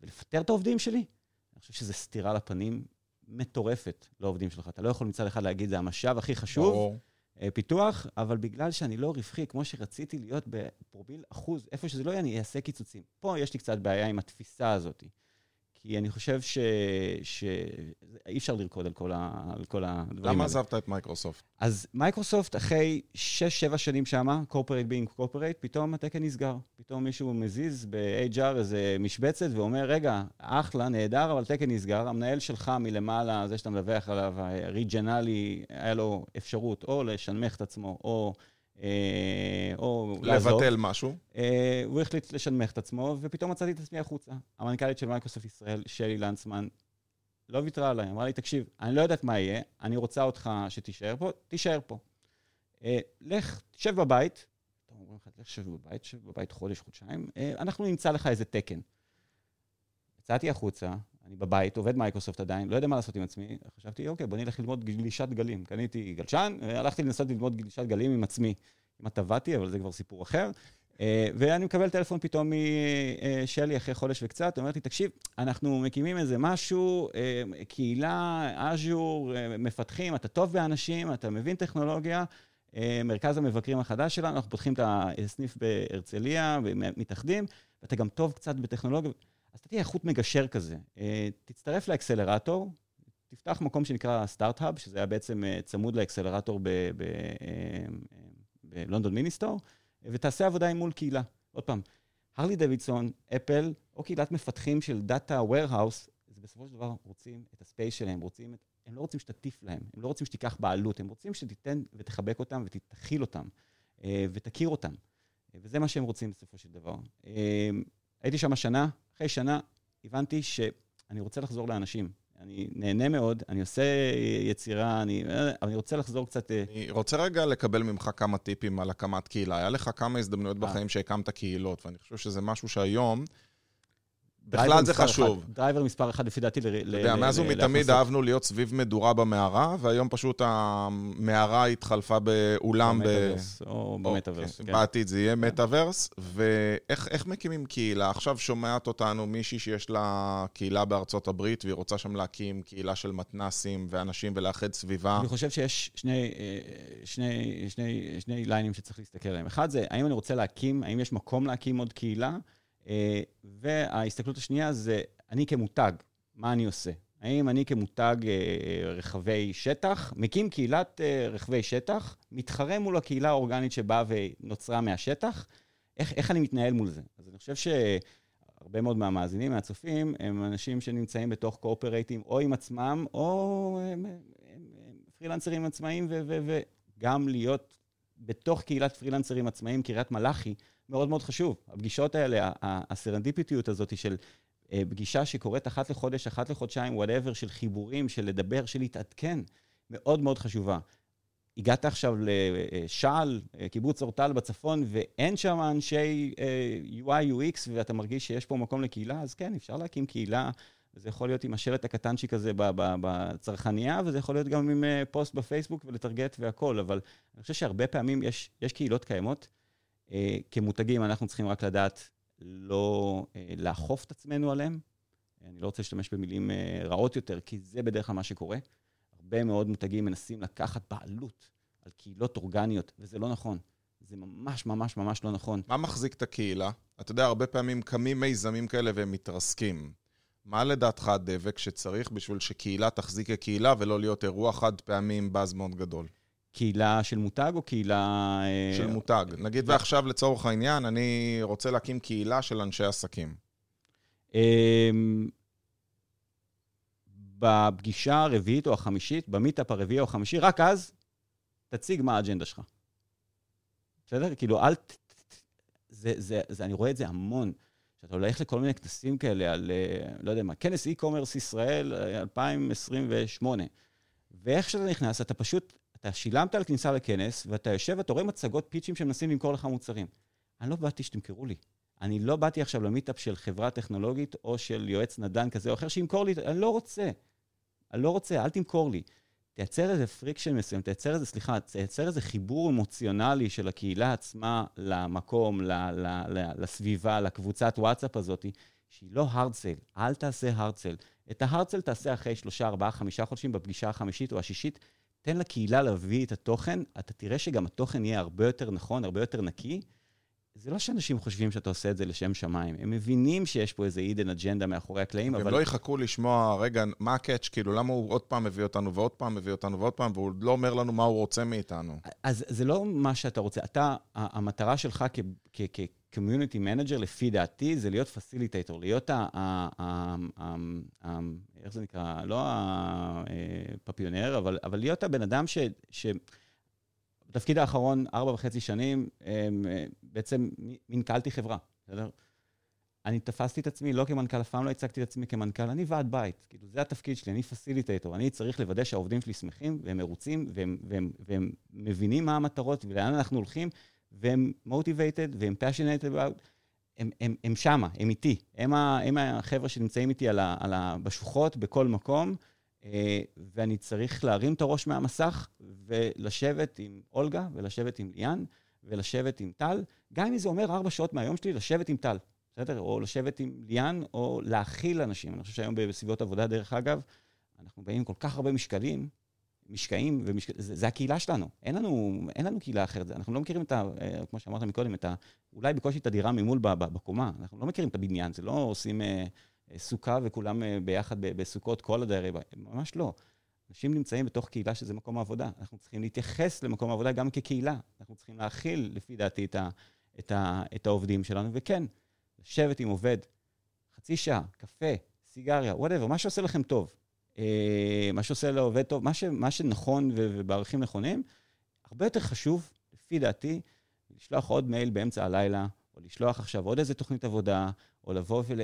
ולפטר את העובדים שלי, אני חושב שזה סתירה לפנים מטורפת לעובדים שלך. אתה לא יכול מצד אחד להגיד, זה המשאב הכי חשוב, ברור. אה, פיתוח, אבל בגלל שאני לא רווחי, כמו שרציתי להיות בפרוביל אחוז, איפה שזה לא יהיה, אני אעשה קיצוצים. פה יש לי קצת בעיה עם התפיסה הזאת. כי אני חושב שאי אפשר לרקוד על כל, ה... על כל הדברים האלה. למה עזבת את מייקרוסופט? אז מייקרוסופט, אחרי 6-7 שנים שמה, corporate being corporate, פתאום התקן נסגר. פתאום מישהו מזיז ב-HR איזה משבצת ואומר, רגע, אחלה, נהדר, אבל תקן נסגר. המנהל שלך מלמעלה, זה שאתה מדווח עליו, ריג'נלי, היה לו אפשרות או לשנמך את עצמו, או... אה, או לעזוב. לבטל משהו. אה, הוא החליט לשנמך את עצמו, ופתאום מצאתי את עצמי החוצה. המנכ"לית של מייקרוסופט ישראל, שלי לנצמן, לא ויתרה עליי, אמרה לי, תקשיב, אני לא יודעת מה יהיה, אני רוצה אותך שתישאר פה, תישאר פה. אה, לך, תשב בבית, אומרים לך, לך תשב בבית, תשב בבית חודש, חודשיים, אנחנו נמצא לך איזה תקן. יצאתי החוצה, אני בבית, עובד מייקרוסופט עדיין, לא יודע מה לעשות עם עצמי, חשבתי, אוקיי, בוא נלך ללמוד גלישת גלים. קניתי גלשן, והלכתי לנסות ללמוד גלישת גלים עם עצמי. כמעט טבעתי, אבל זה כבר סיפור אחר. אה, ואני מקבל טלפון פתאום משלי אחרי חודש וקצת, אומרת לי, תקשיב, אנחנו מקימים איזה משהו, אה, קהילה, אז'ור, אה, מפתחים, אתה טוב באנשים, אתה מבין טכנולוגיה, מרכז המבקרים החדש שלנו, אנחנו פותחים את הסניף בהרצליה, מתאחדים, ואתה גם טוב קצת בטכנולוגיה. אז אתה תהיה איכות מגשר כזה. אה, תצטרף לאקסלרטור, תפתח מקום שנקרא סטארט-האב, שזה היה בעצם אה, צמוד לאקסלרטור בלונדון אה, מיניסטור, ותעשה עבודה עם מול קהילה. עוד פעם, הרלי דוידסון, אפל, או קהילת מפתחים של data warehouse, זה בסופו של דבר רוצים את ה space שלהם, רוצים את... הם לא רוצים שתטיף להם, הם לא רוצים שתיקח בעלות, הם רוצים שתיתן ותחבק אותם ותכיל אותם ותכיר אותם. וזה מה שהם רוצים בסופו של דבר. הייתי שם שנה, אחרי שנה הבנתי שאני רוצה לחזור לאנשים. אני נהנה מאוד, אני עושה יצירה, אני, אני רוצה לחזור קצת... אה, אני רוצה רגע לקבל ממך כמה טיפים על הקמת קהילה. היה לך כמה הזדמנויות אה. בחיים שהקמת קהילות, ואני חושב שזה משהו שהיום... בכלל זה חשוב. אחד, driver מספר אחד לפי דעתי ל... אתה יודע, מאז ומתמיד אהבנו להיות סביב מדורה במערה, והיום פשוט המערה התחלפה באולם ב... במטאוורס, או במטאוורס, כן. בעתיד זה יהיה מטאוורס, ואיך מקימים קהילה? עכשיו שומעת אותנו מישהי שיש לה קהילה בארצות הברית, והיא רוצה שם להקים קהילה של מתנסים ואנשים ולאחד סביבה. אני חושב שיש שני, אה, שני, שני, שני ליינים שצריך להסתכל עליהם. אחד זה, האם אני רוצה להקים, האם יש מקום להקים עוד קהילה? אה, וההסתכלות השנייה זה, אני כמותג, מה אני עושה? האם אני כמותג אה, רחבי שטח, מקים קהילת אה, רחבי שטח, מתחרה מול הקהילה האורגנית שבאה ונוצרה מהשטח, איך, איך אני מתנהל מול זה? אז אני חושב שהרבה מאוד מהמאזינים, מהצופים, הם אנשים שנמצאים בתוך קואופרייטים או עם עצמם, או הם, הם, הם פרילנסרים עצמאיים, וגם להיות בתוך קהילת פרילנסרים עצמאיים, קריית מלאכי, מאוד מאוד חשוב. הפגישות האלה, הסרנדיפיטיות הזאת של אה, פגישה שקורית אחת לחודש, אחת לחודשיים, whatever, של חיבורים, של לדבר, של להתעדכן, מאוד מאוד חשובה. הגעת עכשיו לשעל, אה, קיבוץ אורטל בצפון, ואין שם אנשי אה, UI, UX, ואתה מרגיש שיש פה מקום לקהילה, אז כן, אפשר להקים קהילה. זה יכול להיות עם השלט הקטנצ'יק הזה בצרכנייה, וזה יכול להיות גם עם פוסט בפייסבוק ולטרגט והכול, אבל אני חושב שהרבה פעמים יש, יש קהילות קיימות. אה, כמותגים אנחנו צריכים רק לדעת לא אה, לאכוף את עצמנו עליהם. אני לא רוצה להשתמש במילים אה, רעות יותר, כי זה בדרך כלל מה שקורה. הרבה מאוד מותגים מנסים לקחת בעלות על קהילות אורגניות, וזה לא נכון. זה ממש ממש ממש לא נכון. מה מחזיק את הקהילה? אתה יודע, הרבה פעמים קמים מיזמים כאלה והם מתרסקים. מה לדעתך הדבק שצריך בשביל שקהילה תחזיק כקהילה ולא להיות אירוע חד פעמי עם באז מאוד גדול? קהילה של מותג או קהילה... אה, של מותג. נגיד ועכשיו, לצורך העניין, אני רוצה להקים קהילה של אנשי עסקים. אמ, בפגישה הרביעית או החמישית, במיטאפ הרביעי או החמישי, רק אז תציג מה האג'נדה שלך. בסדר? כאילו, אל... זה, זה, זה, אני רואה את זה המון. שאתה הולך לכל מיני כנסים כאלה על, אה, לא יודע מה, כנס e-commerce ישראל 2028. אה, ואיך שאתה נכנס, אתה פשוט, אתה שילמת על כניסה לכנס, ואתה יושב ואתה רואה מצגות פיצ'ים שמנסים למכור לך מוצרים. אני לא באתי שתמכרו לי. אני לא באתי עכשיו למיטאפ של חברה טכנולוגית או של יועץ נדל"ן כזה או אחר שימכור לי, אני לא רוצה. אני לא רוצה, אל תמכור לי. תייצר איזה friction מסוים, תייצר איזה, סליחה, תייצר איזה חיבור אמוציונלי של הקהילה עצמה למקום, ל, ל, ל, לסביבה, לקבוצת וואטסאפ הזאת, שהיא לא הרדסל, אל תעשה הרדסל. את ההרדסל תעשה אחרי שלושה, ארבעה, חמישה חודשים בפגישה החמישית או השישית. תן לקהילה להביא את התוכן, אתה תראה שגם התוכן יהיה הרבה יותר נכון, הרבה יותר נקי, זה לא שאנשים חושבים שאתה עושה את זה לשם שמיים, הם מבינים שיש פה איזה hidden agenda מאחורי הקלעים, אבל... הם לא יחכו לשמוע, רגע, מה הקאץ', כאילו, למה הוא עוד פעם מביא אותנו ועוד פעם מביא אותנו ועוד פעם, והוא לא אומר לנו מה הוא רוצה מאיתנו. אז זה לא מה שאתה רוצה. אתה, המטרה שלך כ-community manager, לפי דעתי, זה להיות פסיליטייטור, להיות ה... איך זה נקרא? לא הפפיונר, אבל להיות הבן אדם ש... בתפקיד האחרון, ארבע וחצי שנים, אה, בעצם מנכ"לתי חברה, בסדר? אני תפסתי את עצמי, לא כמנכ"ל, אף פעם לא הצגתי את עצמי כמנכ"ל, אני ועד בית. כאילו, זה התפקיד שלי, אני פסיליטטור. אני צריך לוודא שהעובדים שלי שמחים, והם מרוצים, והם, והם, והם מבינים מה המטרות ולאן אנחנו הולכים, והם motivated, והם passionate about, הם, הם, הם שמה, הם איתי. הם, ה, הם החבר'ה שנמצאים איתי על ה, על ה, בשוחות, בכל מקום. אה, ואני צריך להרים את הראש מהמסך ולשבת עם אולגה, ולשבת עם ליאן, ולשבת עם טל, גם אם זה אומר ארבע שעות מהיום שלי, לשבת עם טל, בסדר? או לשבת עם ליאן, או להכיל אנשים. אני חושב שהיום בסביבות עבודה, דרך אגב, אנחנו באים עם כל כך הרבה משקלים, משקעים, ומשק... זה, זה הקהילה שלנו. אין לנו, אין לנו קהילה אחרת. אנחנו לא מכירים את ה... אה, כמו שאמרת מקודם, את ה... אולי בקושי את הדירה ממול בקומה. אנחנו לא מכירים את הבניין, זה לא עושים... אה, סוכה וכולם אה, ביחד בסוכות, כל הדיירים, ממש לא. אנשים נמצאים בתוך קהילה שזה מקום העבודה. אנחנו צריכים להתייחס למקום העבודה גם כקהילה. אנחנו צריכים להכיל, לפי דעתי, את, ה, את, ה, את העובדים שלנו. וכן, לשבת עם עובד, חצי שעה, קפה, סיגריה, whatever, מה שעושה לכם טוב. אה, מה שעושה לעובד טוב, מה, ש, מה שנכון ובערכים נכונים, הרבה יותר חשוב, לפי דעתי, לשלוח עוד מייל באמצע הלילה, או לשלוח עכשיו עוד איזה תוכנית עבודה, או לבוא ול...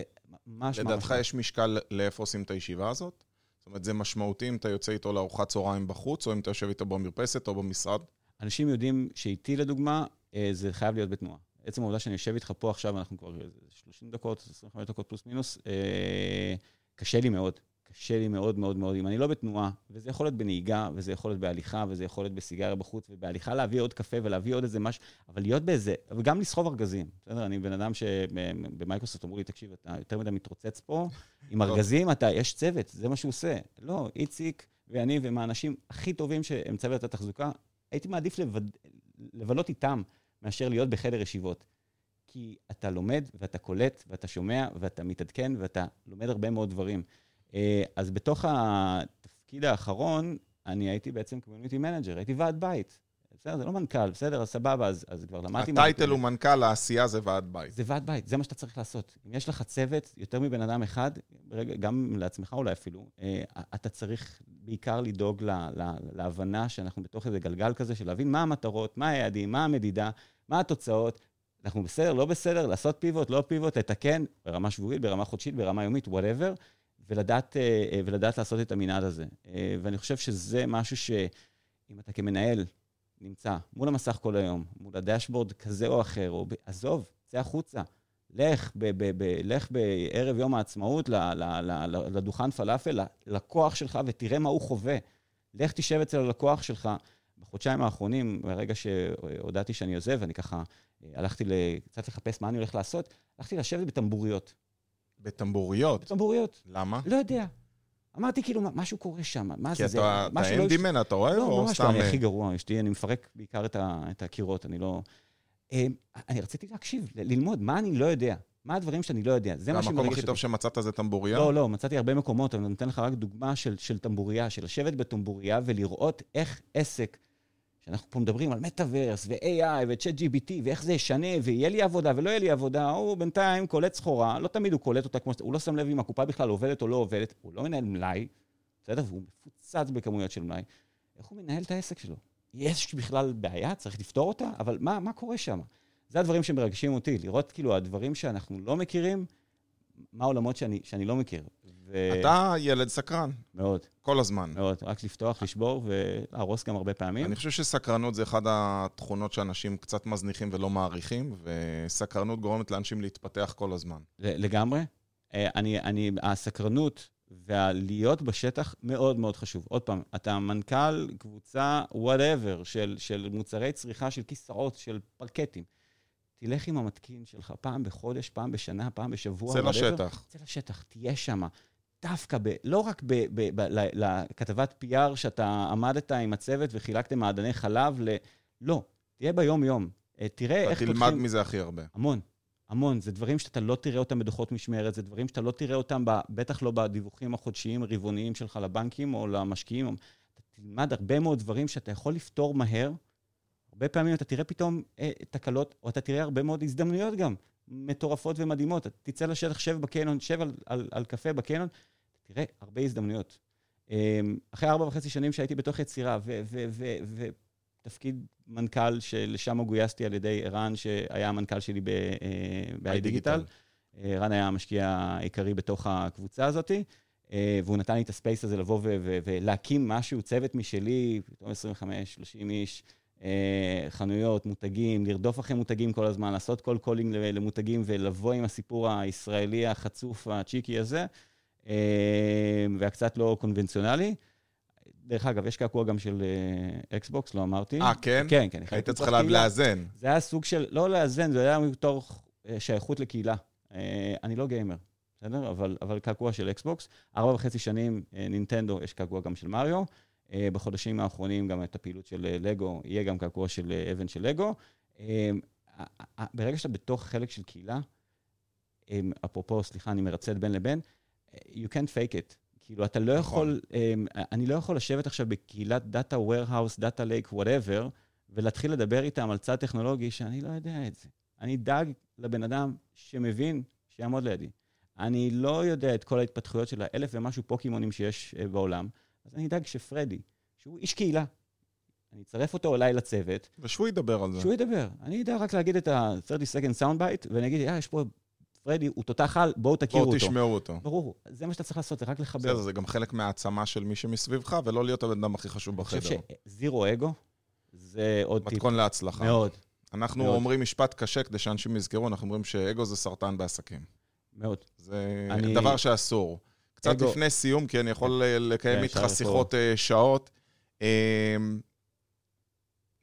ממש... לדעתך יש משקל לאיפה עושים את הישיבה הזאת? זאת אומרת, זה משמעותי אם אתה יוצא איתו לארוחת צהריים בחוץ, או אם אתה יושב איתו במרפסת או במשרד? אנשים יודעים שאיתי, לדוגמה, אה, זה חייב להיות בתנועה. עצם העובדה שאני יושב איתך פה עכשיו, אנחנו כבר 30 דקות, 25 דקות פלוס מינוס, אה, קשה לי מאוד. קשה לי מאוד מאוד מאוד, אם אני לא בתנועה, וזה יכול להיות בנהיגה, וזה יכול להיות בהליכה, וזה יכול להיות בסיגריה בחוץ, ובהליכה להביא עוד קפה ולהביא עוד איזה משהו, אבל להיות באיזה, וגם לסחוב ארגזים. בסדר? אני בן אדם שבמייקרוסופט אמרו לי, תקשיב, אתה יותר מדי מתרוצץ פה, עם ארגזים, אתה, יש צוות, זה מה שהוא עושה. לא, איציק ואני ועם האנשים הכי טובים שהם צוות התחזוקה, הייתי מעדיף לבד, לבלות איתם מאשר להיות בחדר ישיבות. כי אתה לומד, ואתה קולט, ואתה שומע, ואתה מתעדכן, ואתה לומד הרבה מאוד דברים. אה, אז בתוך התפקיד האחרון, אני הייתי בעצם community manager, הייתי ועד בית. בסדר, זה לא מנכ"ל, בסדר, אז סבבה, אז, אז כבר למדתי... ה title הוא מנכ"ל, העשייה זה ועד בית. זה ועד בית, זה מה שאתה צריך לעשות. אם יש לך צוות, יותר מבן אדם אחד, גם לעצמך אולי אפילו, אה, אתה צריך בעיקר לדאוג לה, לה, להבנה שאנחנו בתוך איזה גלגל כזה, של להבין מה המטרות, מה היעדים, מה המדידה, מה התוצאות. אנחנו בסדר, לא בסדר, לעשות pivot, לא pivot, לתקן, ברמה שבועית, ברמה חודשית, ברמה יומית, whatever. ולדעת, אה, אה, ולדעת לעשות את המנעד הזה. אה, ואני חושב שזה משהו שאם אתה כמנהל נמצא מול המסך כל היום, מול ה dashboard כזה או אחר, או עזוב, צא החוצה. לך, ב- ב- ב- לך בערב יום העצמאות ל- ל- ל- לדוכן פלאפל, ללקוח שלך, ותראה מה הוא חווה. לך תשב אצל הלקוח שלך. בחודשיים האחרונים, ברגע שהודעתי שאני עוזב, אני ככה הלכתי קצת לחפש מה אני הולך לעשות, הלכתי לשבת בטמבוריות. בטמבוריות? בטמבוריות. למה? לא יודע. אמרתי, כאילו, משהו קורה שם, מה זה? כי אתה אנדימן, לא... אתה אוהב, לא, או ממש סתם... לא, אני הכי גרוע, אשתי, אני מפרק בעיקר את, הקירות, אני לא... אמ, אני רציתי להקשיב, ללמוד, מה אני לא יודע. מה הדברים שאני לא יודע? זה מה שמרגש אותי. והמקום הכי טוב שמצאת זה טמבוריה? לא, לא, מצאתי הרבה מקומות, אבל אני נותן לך רק דוגמה של, של טמבוריה, של לשבת בטמבוריה ולראות איך עסק שאנחנו פה מדברים על מטאוורס ו-AI ו-Chat GPT ואיך זה ישנה ויהיה לי עבודה ולא יהיה לי עבודה, הוא בינתיים קולט סחורה, לא תמיד הוא קולט אותה כמו שאתה, הוא לא שם לב אם הקופה בכלל עובדת או לא עובדת, הוא לא מנהל מלאי, בסדר? והוא מפוצץ בכמויות של מלאי, איך הוא מנהל את העסק שלו? יש בכלל בעיה, צריך לפתור אותה, אבל מה, מה קורה שם? זה הדברים שמרגשים אותי, לראות כאילו הדברים שאנחנו לא מכירים, מה העולמות שאני, שאני לא מכיר. ו... אתה ילד סקרן. מאוד. כל הזמן. מאוד, רק לפתוח, לשבור ולהרוס גם הרבה פעמים. אני חושב שסקרנות זה אחת התכונות שאנשים קצת מזניחים ולא מעריכים, וסקרנות גורמת לאנשים להתפתח כל הזמן. לגמרי. אה, אני, אני, הסקרנות והלהיות בשטח מאוד מאוד חשוב. עוד פעם, אתה מנכ"ל קבוצה, whatever, של, של מוצרי צריכה, של כיסאות, של פרקטים. תלך עם המתקין שלך פעם בחודש, פעם בשנה, פעם בשבוע. צא לשטח. צא לשטח, תהיה שם. דווקא, ב, לא רק ב, ב, ב, ב, לכתבת PR שאתה עמדת עם הצוות וחילקתם מעדני חלב, ל... לא, תהיה ביום-יום. אה, תראה איך פותחים... תלמד מזה הכי הרבה. המון, המון. זה דברים שאתה לא תראה אותם בדוחות משמרת, זה דברים שאתה לא תראה אותם, ב, בטח לא בדיווחים החודשיים, הרבעוניים שלך לבנקים או למשקיעים. אתה תלמד הרבה מאוד דברים שאתה יכול לפתור מהר. הרבה פעמים אתה תראה פתאום אה, תקלות, או אתה תראה הרבה מאוד הזדמנויות גם, מטורפות ומדהימות. תצא לשטח, שב בקניון, שב על, על, על קפה בקניון, תראה הרבה הזדמנויות. אה, אחרי ארבע וחצי שנים שהייתי בתוך יצירה, ותפקיד מנכ"ל שלשם גויסתי על ידי ערן, שהיה המנכ"ל שלי ב-i אה, דיגיטל. אה, ערן היה המשקיע העיקרי בתוך הקבוצה הזאת, והוא נתן לי את הספייס הזה לבוא ולהקים משהו, צוות משלי, פתאום 25, 30 איש. אה, חנויות, מותגים, לרדוף אחרי מותגים כל הזמן, לעשות cold calling למותגים ולבוא עם הסיפור הישראלי החצוף, ה cheeky הזה, אה, והקצת לא קונבנציונלי. דרך אגב, יש קעקוע גם של אקסבוקס, לא אמרתי. אה, כן? כן, כן. היית צריך לאזן. זה היה סוג של, לא לאזן, זה היה מתוך שייכות לקהילה. אני לא גיימר, בסדר? אבל, אבל קעקוע של אקסבוקס. ארבע וחצי שנים, נינטנדו, יש קעקוע גם של מריו. אה, בחודשים האחרונים גם את הפעילות של אה, לגו, יהיה גם קעקוע של אה, אבן של לגו. ברגע שאתה בתוך חלק של קהילה, אפרופו, סליחה, אני מרצד בין לבין, you can't fake it. כאילו, אתה לא נכון. יכול, אני לא יכול לשבת עכשיו בקהילת data warehouse, data lake, whatever, ולהתחיל לדבר איתם על צד טכנולוגי שאני לא יודע את זה. אני אדאג לבן אדם שמבין, שיעמוד לידי. אני לא יודע את כל ההתפתחויות של האלף ומשהו פוקימונים שיש בעולם. אז אני אדאג שפרדי, שהוא איש קהילה, אני אצרף אותו אולי לצוות. ושהוא ידבר על זה. שהוא ידבר. אני אדע רק להגיד את ה-30 second sound bite, ואני אגיד, אה, יש פה פרדי, הוא תותח על, בואו תכירו אותו. בואו תשמעו אותו. ברור, זה מה שאתה צריך לעשות, זה רק לחבר. בסדר, זה גם חלק מהעצמה של מי שמסביבך, ולא להיות הבן אדם הכי חשוב בחדר. אני חושב שזירו אגו, זה עוד טיפ. מתכון להצלחה. מאוד. אנחנו מאוד. אומרים משפט קשה כדי שאנשים יזכרו, אנחנו אומרים שאגו זה סרטן בעסקים. מאוד. זה אני... דבר שאסור. קצת אגו. לפני סיום, כי אני יכול כן. לקיים כן, איתך שיחות uh, שעות. Uh,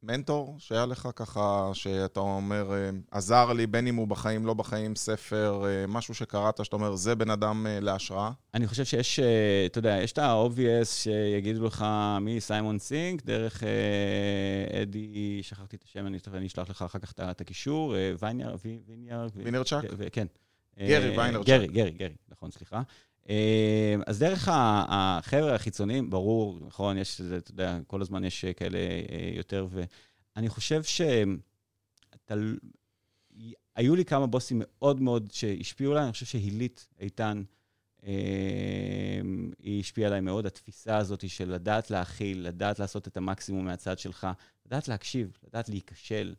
מנטור שהיה לך ככה, שאתה אומר, uh, עזר לי, בין אם הוא בחיים, לא בחיים, ספר, משהו שקראת, שאתה אומר, זה בן אדם להשראה? אני חושב שיש, אתה יודע, יש את ה-obvious שיגידו לך מסיימון סינק, דרך אדי, שכחתי את השם, אני, אשלח לך אחר כך את הקישור, ויינר, ויינר, ויינר צ'אק? כן. גרי, ויינר צ'אק. גרי, גרי, גרי, נכון, סליחה. אמ, אז דרך החבר'ה החיצוניים, ברור, נכון, יש, אתה יודע, כל הזמן יש כאלה אה, יותר, ואני חושב שאתה... היו לי כמה בוסים מאוד מאוד שהשפיעו עליי, אני חושב שהילית איתן, אמ, היא השפיעה עליי מאוד, התפיסה הזאת של לדעת להכיל, לדעת לעשות את המקסימום מהצד שלך, לדעת להקשיב, לדעת להיכשל,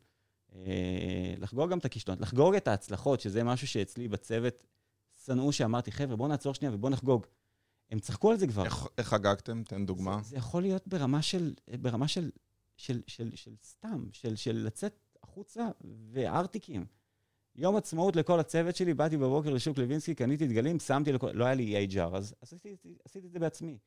אה, לחגוג גם את הכישלונות, לחגוג את ההצלחות, שזה משהו שאצלי בצוות שנאו שאמרתי, חבר'ה, בואו נעצור שנייה ובואו נחגוג. הם צחקו על זה כבר. איך, איך חגגתם? תן דוגמה. זה, זה יכול להיות ברמה של, ברמה של, של, של, של סתם, של, של לצאת החוצה וארטיקים. יום עצמאות לכל הצוות שלי, באתי בבוקר לשוק לוינסקי, קניתי דגלים, שמתי לכל... לא היה לי HR, אז עשיתי, עשיתי את זה בעצמי.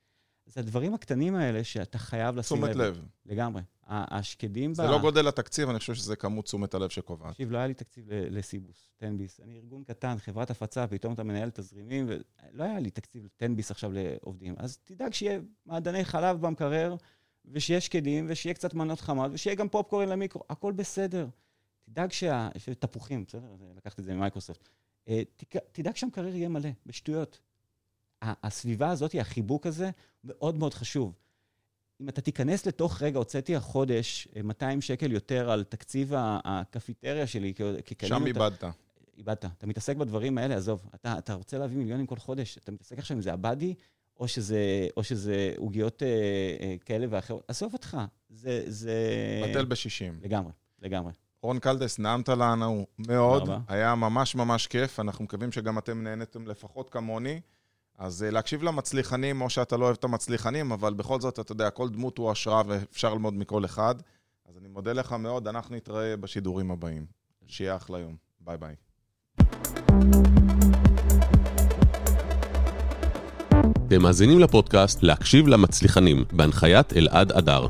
זה הדברים הקטנים האלה שאתה חייב לשים לב. תשומת לב. לגמרי. השקדים זה ב... זה לא גודל התקציב, אני חושב שזה כמות תשומת הלב שקובעת. תקשיב, לא היה לי תקציב לסיבוס, תן-ביס. אני ארגון קטן, חברת הפצה, פתאום אתה מנהל תזרימים, ולא היה לי תקציב תן-ביס עכשיו לעובדים. אז תדאג שיהיה מעדני חלב במקרר, ושיהיה שקדים, ושיהיה קצת מנות חמות, ושיהיה גם פופקורן למיקרו, הכל בסדר. תדאג שה... תפוחים, בסדר? לקחתי את זה ממייקרוסופט. אה, תדאג שהמקרר יהיה מלא, בשטויות. הסביבה הזאת, החיבוק הזה, מאוד מאוד חשוב. אם אתה תיכנס לתוך, רגע, הוצאתי החודש 200 אה, שקל יותר על תקציב הקפיטריה שלי, כי שם איבדת. איבדת. אתה מתעסק בדברים האלה, עזוב. אתה, אתה רוצה להביא מיליונים כל חודש, אתה מתעסק עכשיו אם זה הבאדי, או שזה, או שזה עוגיות אה, אה, כאלה ואחרות. עזוב אותך, זה... זה... בטל בשישים. לגמרי, לגמרי. רון קלנדס, נעמת לנו מאוד, היה ממש ממש כיף, אנחנו מקווים שגם אתם נהנתם לפחות כמוני. אז אה, להקשיב למצליחנים, או שאתה לא אוהב את המצליחנים, אבל בכל זאת, אתה יודע, כל דמות הוא השראה ואפשר ללמוד מכל אחד. אז אני מודה לך מאוד, אנחנו נתראה בשידורים הבאים. שיהיה אחלה יום. ביי ביי. אתם מאזינים לפודקאסט להקשיב למצליחנים, בהנחיית אלעד אדר.